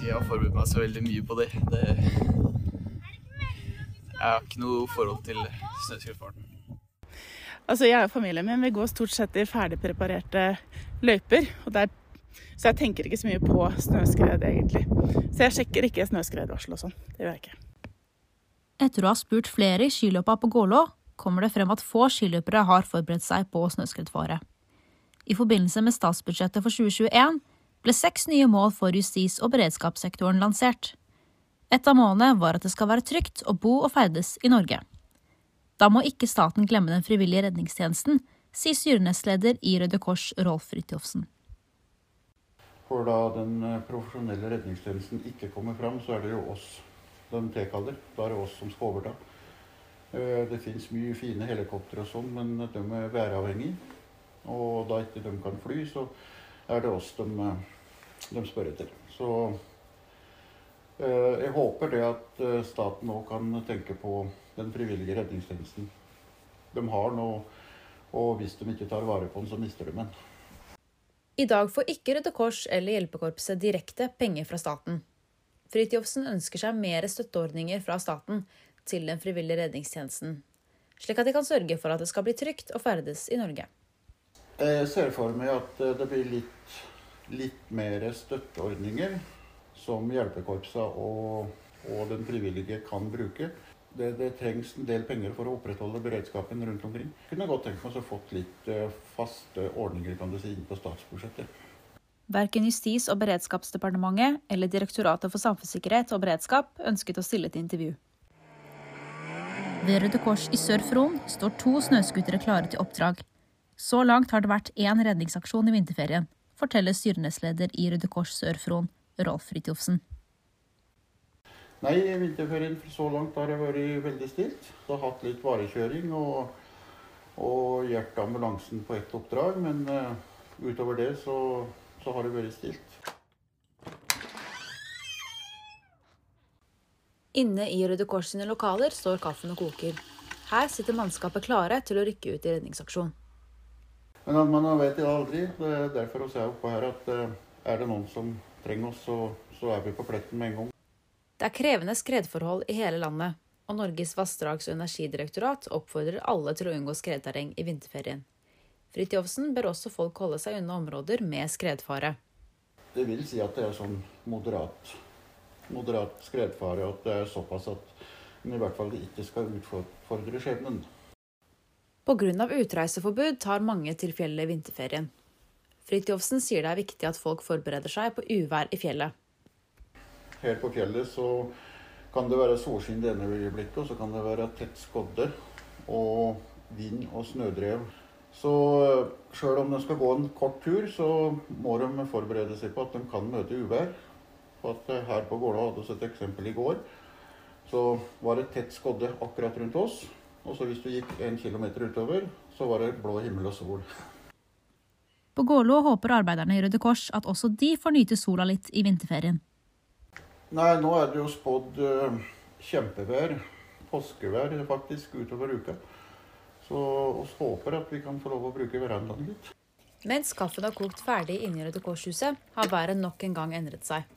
si jeg har forberedt meg så veldig mye på det. det jeg har ikke noe forhold til snøskredfarten. Altså, jeg og familien min vi går stort sett i ferdigpreparerte løyper. Og der, så jeg tenker ikke så mye på snøskred, egentlig. Så jeg sjekker ikke snøskredvarsel og sånn. Det gjør jeg ikke. Etter å ha spurt flere i skiløpa på Gålå, kommer det frem at få skiløpere har forberedt seg på snøskredfare. I forbindelse med statsbudsjettet for 2021 ble seks nye mål for justis- og beredskapssektoren lansert. Et av målene var at det skal være trygt å bo og ferdes i Norge. Da må ikke staten glemme den frivillige redningstjenesten, sier styrenestleder i Røde Kors, Rolf Fridtjofsen. For da den eh, profesjonelle redningstjenesten ikke kommer fram, så er det jo oss de tilkaller. Da er det oss som skal overta. Eh, det fins mye fine helikoptre og sånn, men de er væravhengige. Og da ikke de kan fly, så er det oss de, eh, de spør etter. Så jeg håper det at staten nå kan tenke på den frivillige redningstjenesten. De har nå, og hvis de ikke tar vare på den, så mister de den. I dag får ikke Røde Kors eller Hjelpekorpset direkte penger fra staten. Fridtjofsen ønsker seg mer støtteordninger fra staten til den frivillige redningstjenesten, slik at de kan sørge for at det skal bli trygt å ferdes i Norge. Jeg ser for meg at det blir litt, litt mer støtteordninger som hjelpekorpsa og, og den frivillige kan bruke det, det, trengs en del penger for å opprettholde beredskapen rundt omkring. Kunne godt tenkt meg å få litt uh, faste ordninger kan du si, inn på statsbudsjettet. Verken Justis- og beredskapsdepartementet eller Direktoratet for samfunnssikkerhet og beredskap ønsket å stille til intervju. Ved Røde Kors i Sør-Fron står to snøscootere klare til oppdrag. Så langt har det vært én redningsaksjon i vinterferien, forteller styrenestleder i Røde Kors Sør-Fron, Rolf Fridtjofsen. Nei, vinterferien så langt har det vært veldig stilt. Det har hatt litt varekjøring og, og hjulpet ambulansen på ett oppdrag. Men uh, utover det så, så har det vært stilt. Inne i Røde Kors sine lokaler står kaffen og koker. Her sitter mannskapet klare til å rykke ut i redningsaksjon. Men man vet aldri. Det er derfor vi er oppe her at uh, er det noen som trenger oss, så, så er vi på pletten med en gang. Det er krevende skredforhold i hele landet, og Norges vassdrags- og energidirektorat oppfordrer alle til å unngå skredterreng i vinterferien. Fridtjofsen ber også folk holde seg unna områder med skredfare. Det vil si at det er sånn moderat, moderat skredfare, og at det er såpass at en i hvert fall ikke skal utfordre skjebnen. Pga. utreiseforbud tar mange til fjellet i vinterferien. Fridtjofsen sier det er viktig at folk forbereder seg på uvær i fjellet her på fjellet så kan det være solskinn det ene øyeblikket, og så kan det være tett skodde og vind og snødrev. Så eh, sjøl om de skal gå en kort tur, så må de forberede seg på at de kan møte uvær. At eh, her på Gåla hadde vi et eksempel i går. Så var det tett skodde akkurat rundt oss. Og så hvis du gikk en kilometer utover, så var det blå himmel og sol. På Gålå håper arbeiderne i Røde Kors at også de får nyte sola litt i vinterferien. Nei, nå er det jo spådd uh, kjempevær, påskevær faktisk, utover uka. Så vi håper at vi kan få lov å bruke verandaen litt. Mens kaffen har kokt ferdig inne i Røde Kors-huset, har været nok en gang endret seg.